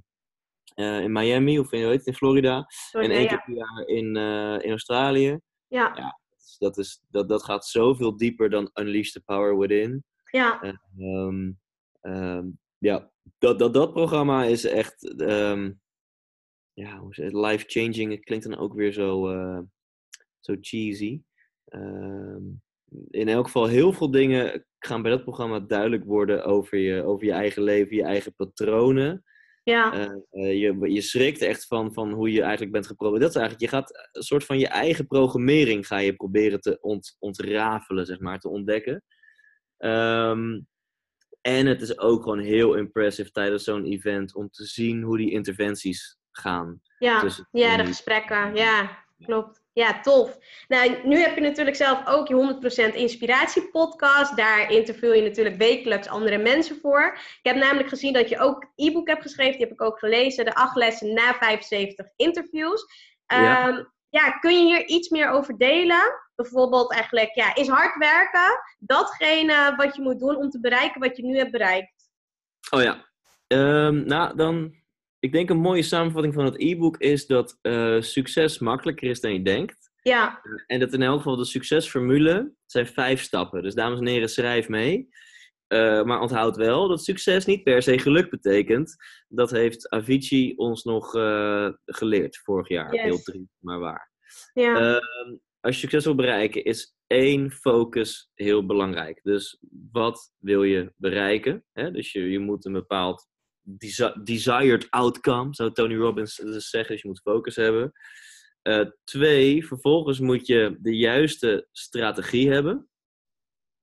in Miami of in, het, in Florida. En één keer per jaar in, eh, in Australië. Ja, Ja. Dat, is, dat, dat gaat zoveel dieper dan Unleash the Power Within. ja, Ehm, ehm, ja, dat, dat, dat programma is echt ehm, ja, life-changing. Het klinkt dan ook weer zo, eh, zo cheesy. In elk geval, heel veel dingen gaan bij dat programma duidelijk worden over je, over je eigen leven, je eigen patronen. Ja, Eh, eh, je, je schrikt echt van, van hoe je eigenlijk bent geprogrammeerd. Dat is eigenlijk, je gaat een soort van je eigen programmering ga je proberen te ont, ontrafelen, zeg maar, te ontdekken. Ehm, en het is ook gewoon heel impressive tijdens zo'n event om te zien hoe die interventies gaan. ja. ja, de gesprekken. Ja, klopt. Ja, tof. Nou, nu heb je natuurlijk zelf ook je 100% Inspiratie podcast. Daar interview je natuurlijk wekelijks andere mensen voor. Ik heb namelijk gezien dat je ook e-book hebt geschreven. Die heb ik ook gelezen. De acht lessen na 75 interviews. Ja. Ehm, ja, kun je hier iets meer over delen? Bijvoorbeeld eigenlijk, ja, is hard werken datgene wat je moet doen om te bereiken wat je nu hebt bereikt? Oh ja. Ehm, nou, dan. Ik denk een mooie samenvatting van het e-book is dat eh, succes makkelijker is dan je denkt. Ja, En dat in elk geval de succesformule zijn vijf stappen. Dus dames en heren, schrijf mee. Eh, maar onthoud wel dat succes niet per se geluk betekent. Dat heeft Avicii ons nog eh, geleerd vorig jaar. Yes. Heel triest, maar waar. ja, Ehm, als je succes wil bereiken, is één focus heel belangrijk. Dus wat wil je bereiken? Hè? Dus je, je moet een bepaald desired outcome, zou Tony Robbins dus zeggen. Dus je moet focus hebben. Eh, twee, vervolgens moet je de juiste strategie hebben.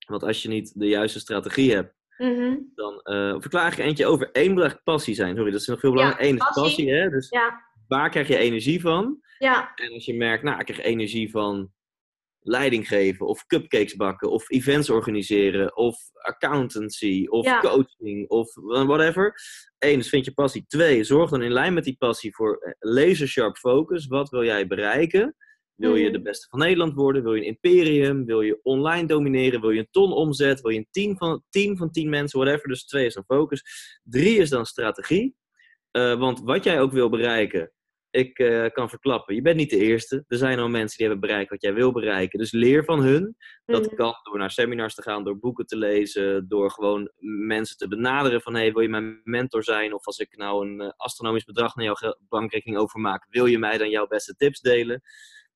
Want als je niet de juiste strategie hebt, mhm. dan eh, verklaar ik eentje over. Eén eigenlijk passie zijn. Sorry, dat is nog veel belangrijker. Ja, Eén is passie. passie, hè? Dus ja, waar krijg je energie van? Ja, En als je merkt, nou, ik krijg energie van leiding geven, of cupcakes bakken, of events organiseren, of accountancy, of Ja. coaching, of whatever. Eén, dus vind je passie. Twee, zorg dan in lijn met die passie voor eh, laser sharp focus. Wat wil jij bereiken? Wil je Mhm. de beste van Nederland worden? Wil je een imperium? Wil je online domineren? Wil je een ton omzet? Wil je een team van, team van tien mensen? Whatever. Dus twee is dan focus. Drie is dan strategie. Eh, want wat jij ook wil bereiken, ik eh, kan verklappen, je bent niet de eerste. Er zijn al mensen die hebben bereikt wat jij wil bereiken. Dus leer van hun. Dat Mhm. kan door naar seminars te gaan, door boeken te lezen, door gewoon mensen te benaderen van hey, wil je mijn mentor zijn? Of als ik nou een eh, astronomisch bedrag naar jouw bankrekening overmaak, wil je mij dan jouw beste tips delen?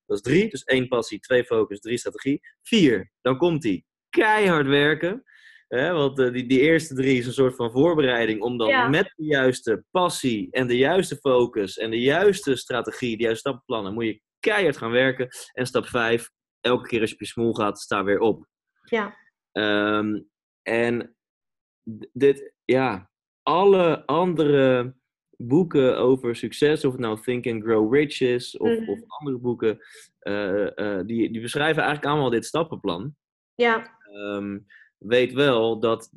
Dat is drie, dus één passie, twee focus, drie strategie. Vier, dan komt die. Keihard werken. Hè, want eh, die, die eerste drie is een soort van voorbereiding om dan Ja. met de juiste passie en de juiste focus en de juiste strategie, de juiste stappenplannen, moet je keihard gaan werken. En stap vijf, elke keer als je op je smoel gaat, sta weer op. Ja. Ehm, en dit, ja, alle andere boeken over succes, of het nou Think and Grow Rich is, of, Mhm. of andere boeken, eh, eh, die, die beschrijven eigenlijk allemaal dit stappenplan. ja, Ehm, weet wel dat,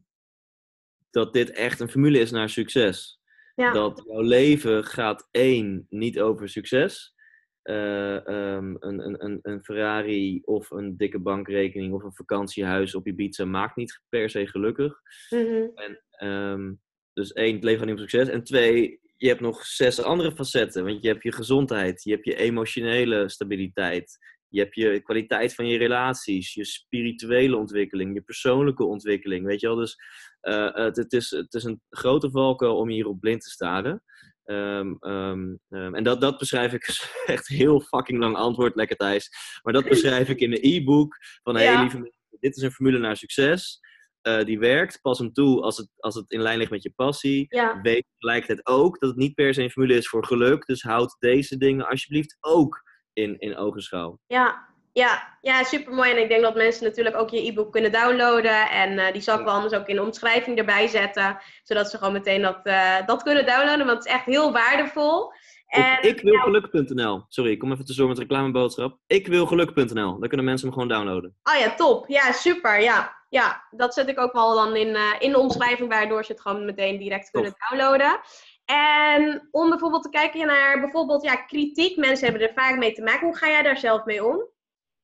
dat dit echt een formule is naar succes. ja, Dat jouw leven gaat één, niet over succes. Eh, ehm, een, een, een, een Ferrari of een dikke bankrekening of een vakantiehuis op Ibiza maakt niet per se gelukkig. Mhm. Ehm, dus één, het leven gaat niet om succes. En twee, je hebt nog zes andere facetten. Want je hebt je gezondheid, je hebt je emotionele stabiliteit, je hebt je kwaliteit van je relaties, je spirituele ontwikkeling, je persoonlijke ontwikkeling. Weet je wel, dus eh, het, het, is, het is een grote valkuil om hierop blind te staren. Ehm, ehm, ehm, en dat, dat beschrijf ik [laughs] echt heel fucking lang antwoord, lekker Thijs. Maar dat beschrijf ik in de e-book van hey, Ja. lieve mensen, dit is een formule naar succes. Eh, die werkt. Pas hem toe als het, als het in lijn ligt met je passie. ja, Weet tegelijkertijd ook dat het niet per se een formule is voor geluk. Dus houd deze dingen alsjeblieft ook in, in ogenschouw. ja, ja, ja, super mooi. En ik denk dat mensen natuurlijk ook je e-book kunnen downloaden. En eh, die zal ik wel anders ook in de omschrijving erbij zetten. Zodat ze gewoon meteen dat, eh, dat kunnen downloaden. Want het is echt heel waardevol. En, Op ikwilgeluk.nl. Sorry, ik kom even tussendoor met reclameboodschap. Ikwilgeluk.nl. Daar kunnen mensen hem gewoon downloaden. Oh ja, top. Ja, super. Ja, ja dat zet ik ook wel dan in, eh, in de omschrijving, waardoor ze het gewoon meteen direct kunnen downloaden. En om bijvoorbeeld te kijken naar bijvoorbeeld ja, kritiek. Mensen hebben er vaak mee te maken. Hoe ga jij daar zelf mee om?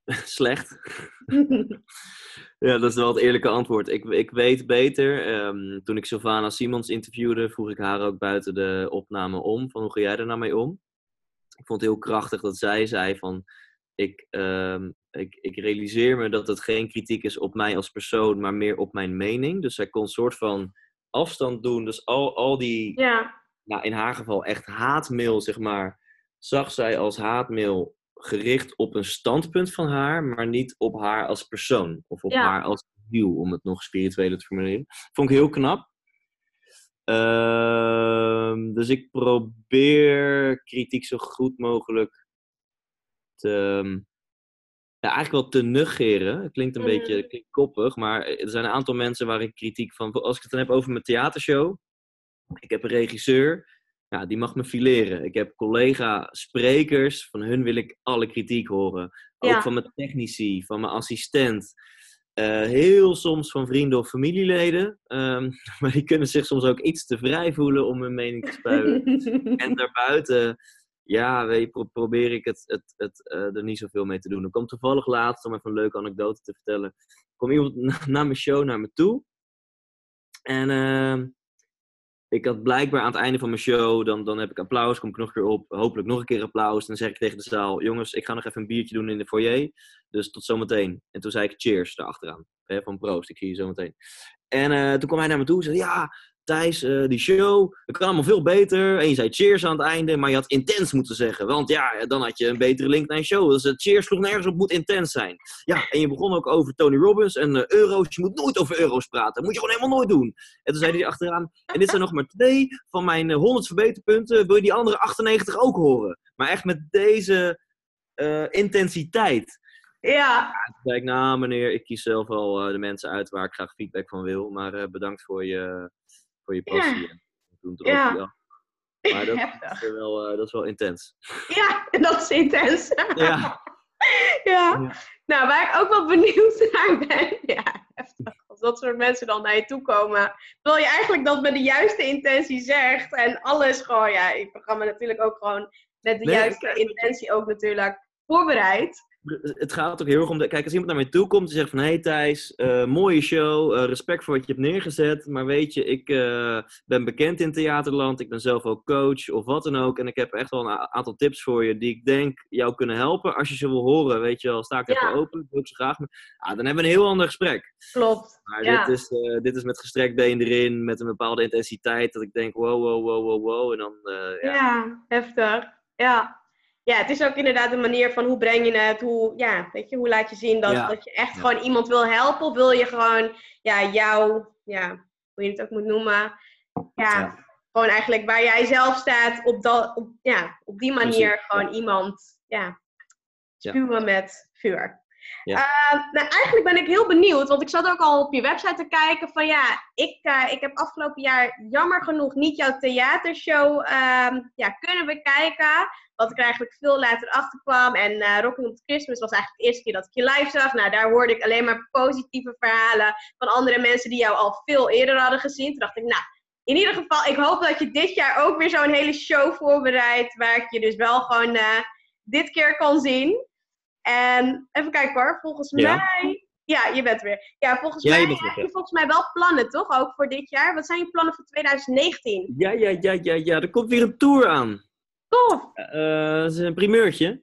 [laughs] Slecht. [laughs] Ja, dat is wel het eerlijke antwoord. Ik, ik weet beter. Ehm, toen ik Sylvana Simons interviewde, vroeg ik haar ook buiten de opname om. Van hoe ga jij er nou mee om? Ik vond het heel krachtig dat zij zei van... Ik, ehm, ik, ik realiseer me dat het geen kritiek is op mij als persoon, maar meer op mijn mening. Dus zij kon een soort van afstand doen. Dus al, al die, ja, nou, in haar geval echt haatmail, zeg maar, zag zij als haatmail gericht op een standpunt van haar, maar niet op haar als persoon. Of op Ja. haar als wiel, om het nog spiritueler te formuleren. Vond ik heel knap. Ehm, dus ik probeer kritiek zo goed mogelijk te, ja, eigenlijk wel te negeren. Het klinkt een Mhm. beetje klinkt koppig, maar er zijn een aantal mensen waar ik kritiek van... Als ik het dan heb over mijn theatershow. Ik heb een regisseur, ja, die mag me fileren. Ik heb collega-sprekers, van hun wil ik alle kritiek horen. Ook Ja. van mijn technici, van mijn assistent. Eh, heel soms van vrienden of familieleden. Ehm, [laughs] maar die kunnen zich soms ook iets te vrij voelen om hun mening te spuien. [laughs] en daarbuiten, ja, weet je, pro- probeer ik het, het, het, eh, er niet zoveel mee te doen. Er komt toevallig laatst, om even een leuke anekdote te vertellen, kwam iemand [laughs] na, na mijn show naar me toe. En ehm, ik had blijkbaar aan het einde van mijn show, dan, dan heb ik applaus, kom ik nog een keer op, hopelijk nog een keer applaus. Dan zeg ik tegen de zaal, jongens, ik ga nog even een biertje doen in de foyer, dus tot zometeen. En toen zei ik cheers daarachteraan, hè, van proost, ik zie je zometeen. En eh, toen kwam hij naar me toe en zei, ja, Thijs, eh, die show, dat kan allemaal veel beter. En je zei cheers aan het einde, maar je had intens moeten zeggen. Want ja, dan had je een betere link naar je show. Dus het cheers sloeg nergens op, moet intens zijn. Ja, en je begon ook over Tony Robbins en eh, euro's. Je moet nooit over euro's praten. Dat moet je gewoon helemaal nooit doen. En toen zei hij achteraan, en dit zijn nog maar twee van mijn eh, 100 verbeterpunten. Wil je die andere 98 ook horen? Maar echt met deze eh, intensiteit. ja, Toen zei ik, nou meneer, ik kies zelf al eh, de mensen uit waar ik graag feedback van wil. Maar eh, bedankt voor je, voor je passie. Ja. En toen droog Ja. hij af. Maar [laughs] dat, Heftig. is wel, eh, dat is wel intens. Ja, [laughs] dat is intens. [laughs] Ja. ja. Nou, waar ik ook wel benieuwd naar ben. Ja, heftig. Als dat soort mensen dan naar je toe komen. Terwijl je eigenlijk dat met de juiste intentie zegt. En alles gewoon, ja, je programma natuurlijk ook gewoon met de Nee, juiste intentie ook natuurlijk voorbereid. Het gaat ook heel erg om... De, kijk, als iemand naar mij toe komt en zegt van... Hé hey Thijs, eh, mooie show, eh, respect voor wat je hebt neergezet. Maar weet je, ik eh, ben bekend in theaterland. Ik ben zelf ook coach of wat dan ook. En ik heb echt wel een aantal tips voor je die ik denk jou kunnen helpen. Als je ze wil horen, weet je wel, sta ik Ja. even open. Ik ze graag. Ah, dan hebben we een heel ander gesprek. Klopt. Maar Ja. dit, is, dit is met gestrekt been erin, met een bepaalde intensiteit. Dat ik denk, wow, wow, wow, wow, wow. En dan, Ja. ja. heftig. Ja. Ja, het is ook inderdaad een manier van hoe breng je het, hoe, ja, weet je, hoe laat je zien dat, Ja. dat je echt Ja. gewoon iemand wil helpen. Of wil je gewoon, ja, jou, ja, hoe je het ook moet noemen. Ja, gewoon eigenlijk waar jij zelf staat, op, dat, op, ja, op die manier Precies, gewoon iemand, ja, spuwen met vuur. Ja. Eh, nou, eigenlijk ben ik heel benieuwd, want ik zat ook al op je website te kijken van ja, ik, eh, ik heb afgelopen jaar jammer genoeg niet jouw theatershow ehm, ja, kunnen bekijken. Wat ik er eigenlijk veel later achter kwam. En eh Rocking Up Christmas was eigenlijk de eerste keer dat ik je live zag. Nou, daar hoorde ik alleen maar positieve verhalen van andere mensen die jou al veel eerder hadden gezien. Toen dacht ik, nou, in ieder geval, ik hoop dat je dit jaar ook weer zo'n hele show voorbereidt. Waar ik je dus wel gewoon eh, dit keer kan zien. En even kijken hoor, volgens Ja. mij. Ja, je bent weer. Ja, volgens Ja, mij heb je volgens mij wel plannen, toch? Ook voor dit jaar. Wat zijn je plannen voor 2019? Ja, ja, ja, ja, ja. Er komt weer een tour aan. Tof! Eh, dat is een primeurtje.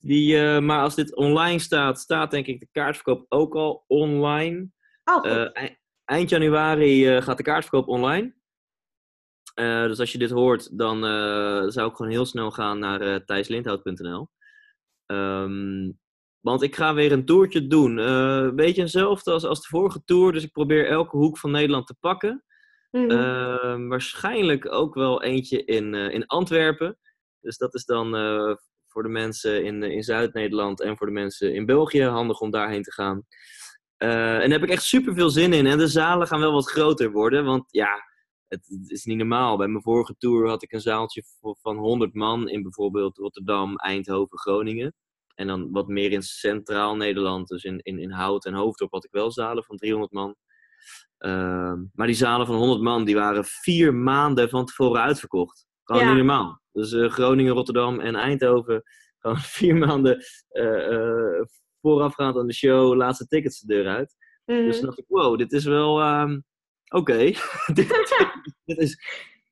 Die, eh, maar als dit online staat, staat denk ik de kaartverkoop ook al online. Oh. Eh, ei- eind januari gaat de kaartverkoop online. Dus als je dit hoort, dan zou ik gewoon heel snel gaan naar thijslindhout.nl. Ehm, want ik ga weer een toertje doen. Een beetje hetzelfde als, als de vorige tour. Dus ik probeer elke hoek van Nederland te pakken. Mhm. Ehm, waarschijnlijk ook wel eentje in, in Antwerpen. Dus dat is dan eh, voor de mensen in, in Zuid-Nederland en voor de mensen in België handig om daarheen te gaan. Eh, en daar heb ik echt super veel zin in. En de zalen gaan wel wat groter worden. Want ja, het, is niet normaal. Bij mijn vorige tour had ik een zaaltje van 100 man in bijvoorbeeld Rotterdam, Eindhoven, Groningen. En dan wat meer in centraal Nederland, dus in, in, in Hout en Hoofddorp had ik wel zalen van 300 man. Ehm, maar die zalen van 100 man, die waren vier maanden van tevoren uitverkocht. Gewoon Ja. niet normaal. Dus eh, Groningen, Rotterdam en Eindhoven, gewoon [laughs] vier maanden eh, eh, voorafgaand aan de show, laatste tickets de deur uit. Mhm. Dus toen dacht ik, wow, dit is wel, ehm, oké, [laughs] dit, [laughs] dit is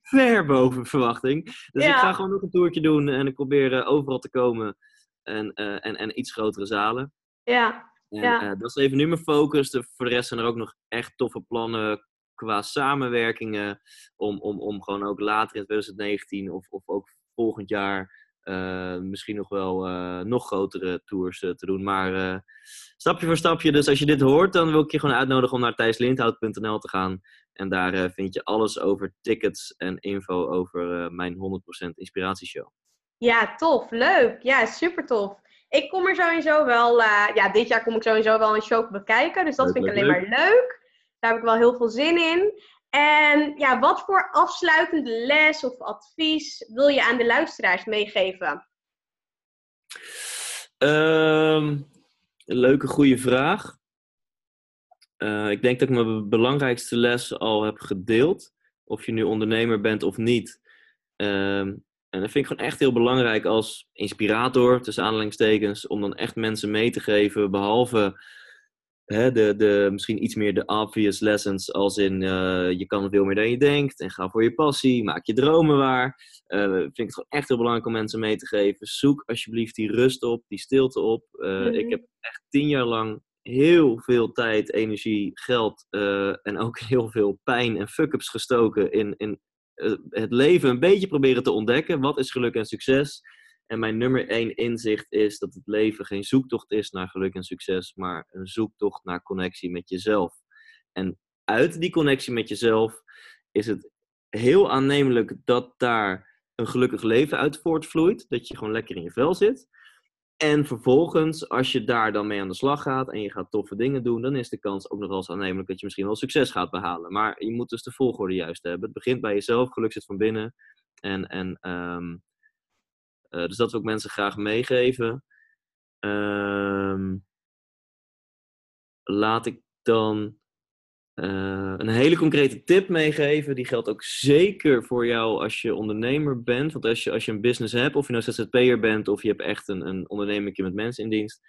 ver boven verwachting. Dus Ja. ik ga gewoon nog een toertje doen en ik probeer overal te komen en, en, en iets grotere zalen. Ja, En Ja. dat is even nu mijn focus. De, voor de rest zijn er ook nog echt toffe plannen qua samenwerkingen. Om, om, om gewoon ook later in 2019 of, of ook volgend jaar eh, misschien nog wel eh, nog grotere tours eh, te doen. Maar stapje voor stapje. Dus als je dit hoort, dan wil ik je gewoon uitnodigen om naar thijslindhout.nl te gaan. En daar vind je alles over tickets en info over mijn 100% inspiratieshow. ja, tof. Leuk. Ja, super tof. Ik kom er sowieso wel, ja, dit jaar kom ik sowieso wel een show bekijken. Dus dat Leuk, vind ik leuk, alleen maar leuk. Daar heb ik wel heel veel zin in. En ja, wat voor afsluitende les of advies wil je aan de luisteraars meegeven? Ehm, een leuke, goede vraag. Eh, ik denk dat ik mijn belangrijkste les al heb gedeeld. Of je nu ondernemer bent of niet. Ehm, en dat vind ik gewoon echt heel belangrijk als inspirator, tussen aanhalingstekens, om dan echt mensen mee te geven, behalve hè, de, de, misschien iets meer de obvious lessons, als in eh, je kan veel meer dan je denkt en ga voor je passie, maak je dromen waar. Eh, vind ik het gewoon echt heel belangrijk om mensen mee te geven. Zoek alsjeblieft die rust op, die stilte op. Eh, Mhm. Ik heb echt tien jaar lang heel veel tijd, energie, geld en ook [laughs] heel veel pijn en fuck-ups gestoken in, in het leven een beetje proberen te ontdekken. Wat is geluk en succes? En mijn nummer één inzicht is dat het leven geen zoektocht is naar geluk en succes, maar een zoektocht naar connectie met jezelf. En uit die connectie met jezelf is het heel aannemelijk dat daar een gelukkig leven uit voortvloeit. Dat je gewoon lekker in je vel zit. En vervolgens, als je daar dan mee aan de slag gaat en je gaat toffe dingen doen, dan is de kans ook nog wel eens aannemelijk dat je misschien wel succes gaat behalen. Maar je moet dus de volgorde juist hebben. Het begint bij jezelf, geluk zit van binnen. En, en, ehm, eh, dus dat wil ik mensen graag meegeven. Ehm, laat ik dan uh, een hele concrete tip meegeven. Die geldt ook zeker voor jou als je ondernemer bent. Want als je, als je een business hebt, of je nou ZZP'er bent, of je hebt echt een, een onderneming met mensen in dienst,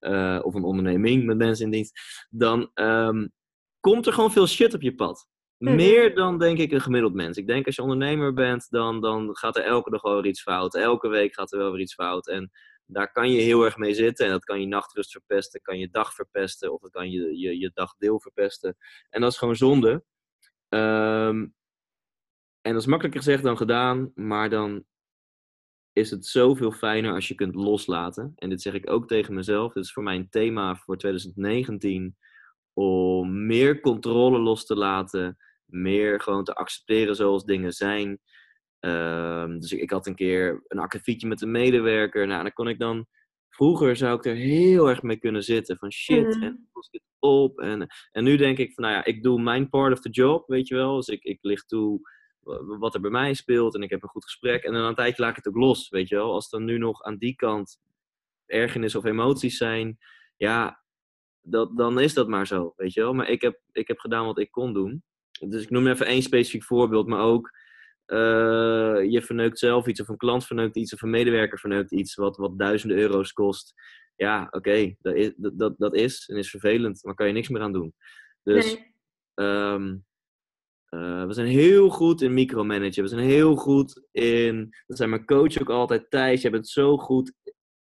uh, of een onderneming met mensen in dienst, dan um, komt er gewoon veel shit op je pad. Mhm. Meer dan denk ik een gemiddeld mens. Ik denk als je ondernemer bent, dan, dan gaat er elke dag wel weer iets fout. Elke week gaat er wel weer iets fout. En daar kan je heel erg mee zitten. En dat kan je nachtrust verpesten, kan je dag verpesten, of dat kan je, je, je dagdeel verpesten. En dat is gewoon zonde. Um, en dat is makkelijker gezegd dan gedaan, maar dan is het zoveel fijner als je kunt loslaten. En dit zeg ik ook tegen mezelf. Dit is voor mij een thema voor 2019 om meer controle los te laten, meer gewoon te accepteren zoals dingen zijn. Um, dus ik, ik, had een keer een akkefietje met een medewerker. Nou, dan kon ik dan. Vroeger zou ik er heel erg mee kunnen zitten. Van shit, mm. en los het op. En, en nu denk ik van, nou ja, ik doe mijn part of the job, weet je wel. Dus ik, ik licht toe wat er bij mij speelt en ik heb een goed gesprek. En dan een tijdje laat ik het ook los, weet je wel. Als dan nu nog aan die kant ergernis of emoties zijn, ja, dat, dan is dat maar zo, weet je wel. Maar ik heb, ik heb gedaan wat ik kon doen. Dus ik noem even één specifiek voorbeeld, maar ook uh, je verneukt zelf iets, of een klant verneukt iets, of een medewerker verneukt iets wat, wat duizenden euro's kost. Ja, oké, okay, dat, is, dat, dat is en is vervelend, maar kan je niks meer aan doen. Dus nee. um, uh, we zijn heel goed in micromanagen. We zijn heel goed in. Dat zijn mijn coach ook altijd. Thijs, je bent zo goed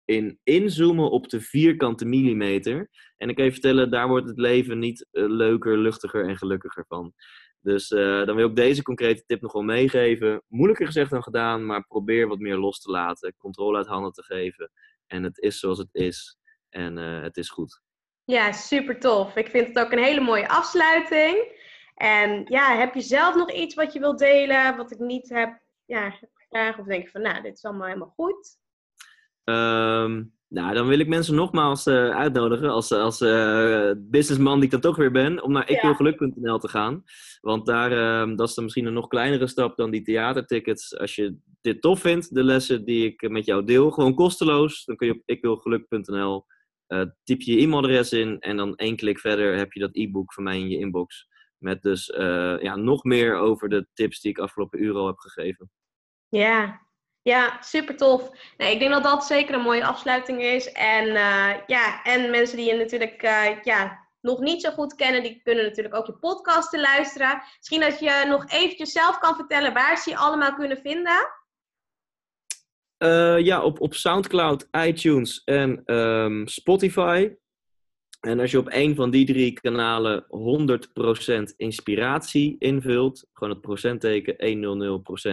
in inzoomen op de vierkante millimeter. En ik kan je vertellen, daar wordt het leven niet uh, leuker, luchtiger en gelukkiger van. Dus uh, dan wil ik deze concrete tip nog wel meegeven. Moeilijker gezegd dan gedaan, maar probeer wat meer los te laten. Controle uit handen te geven. En het is zoals het is. En uh, het is goed. Ja, super tof. Ik vind het ook een hele mooie afsluiting. En ja, heb je zelf nog iets wat je wilt delen, wat ik niet heb, ja, gevraagd? Of denk je van, nou, dit is allemaal helemaal goed? Um, nou, dan wil ik mensen nogmaals uh, uitnodigen als, als uh, businessman die ik dan toch weer ben, om naar ikwilgeluk.nl te gaan. Want daar, uh, dat is dan misschien een nog kleinere stap dan die theatertickets. Als je dit tof vindt, de lessen die ik met jou deel, gewoon kosteloos, dan kun je op ikwilgeluk.nl typ je je e-mailadres in en dan één klik verder heb je dat e-book van mij in je inbox. Met dus ja, nog meer over de tips die ik afgelopen uur al heb gegeven. Ja, ja, super tof. Ik denk dat dat zeker een mooie afsluiting is. En, uh, ja, en mensen die je natuurlijk uh, ja, nog niet zo goed kennen, die kunnen natuurlijk ook je podcasten luisteren. Misschien dat je nog eventjes zelf kan vertellen waar ze je allemaal kunnen vinden. Uh, ja, op, op Soundcloud, iTunes en um, Spotify. En als je op een van die drie kanalen 100% inspiratie invult, gewoon het procentteken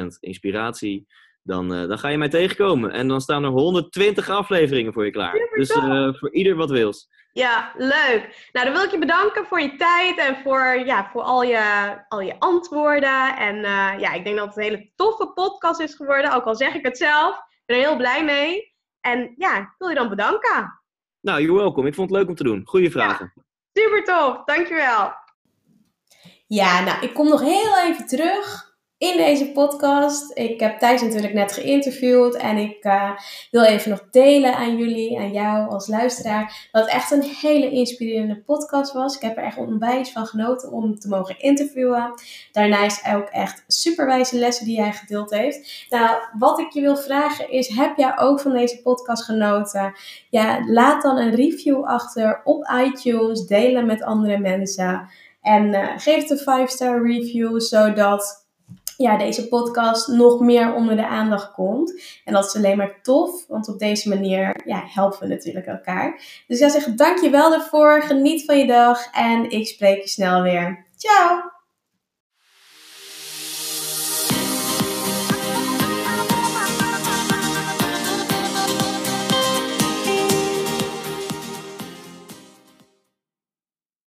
100% inspiratie, dan, uh, dan ga je mij tegenkomen. En dan staan er 120 afleveringen voor je klaar. dus uh, voor ieder wat wils. Ja, leuk. Nou, dan wil ik je bedanken voor je tijd en voor, ja, voor al, je, al je antwoorden. En uh, ja, ik denk dat het een hele toffe podcast is geworden, ook al zeg ik het zelf. Ik ben er heel blij mee. En ja, ik wil je dan bedanken. Nou, you're welcome. Ik vond het leuk om te doen. Goeie vragen. Ja, super tof. Dankjewel. Ja, nou, ik kom nog heel even terug in deze podcast. Ik heb Thijs natuurlijk net geïnterviewd en ik uh, wil even nog delen aan jullie, aan jou als luisteraar, dat het echt een hele inspirerende podcast was. Ik heb er echt onwijs van genoten om te mogen interviewen. Daarnaast ook echt superwijze lessen die hij gedeeld heeft. Nou, wat ik je wil vragen is, heb jij ook van deze podcast genoten? Ja, laat dan een review achter op iTunes, delen met andere mensen. En uh, geef de 5-star review, zodat ja, deze podcast nog meer onder de aandacht komt. En dat is alleen maar tof, want op deze manier ja, helpen we natuurlijk elkaar. Dus ik zou zeggen, dankjewel daarvoor, geniet van je dag en ik spreek je snel weer. Ciao!